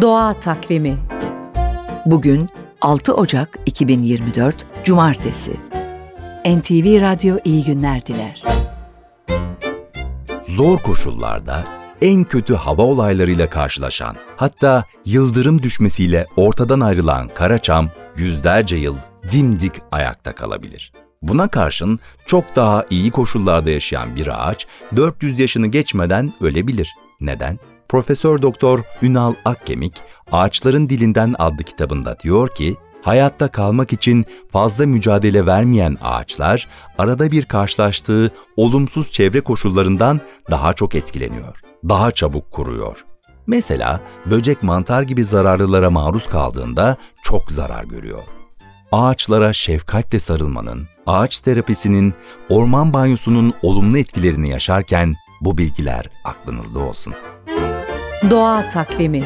Doğa Takvimi Bugün 6 Ocak 2024 Cumartesi NTV Radyo iyi günler diler. Zor koşullarda en kötü hava olaylarıyla karşılaşan, hatta yıldırım düşmesiyle ortadan ayrılan Karaçam yüzlerce yıl dimdik ayakta kalabilir. Buna karşın çok daha iyi koşullarda yaşayan bir ağaç 400 yaşını geçmeden ölebilir. Neden? Profesör Doktor Ünal Akkemik Ağaçların Dilinden adlı kitabında diyor ki, hayatta kalmak için fazla mücadele vermeyen ağaçlar arada bir karşılaştığı olumsuz çevre koşullarından daha çok etkileniyor. Daha çabuk kuruyor. Mesela böcek mantar gibi zararlılara maruz kaldığında çok zarar görüyor. Ağaçlara şefkatle sarılmanın, ağaç terapisinin, orman banyosunun olumlu etkilerini yaşarken bu bilgiler aklınızda olsun. Doğa Takvimi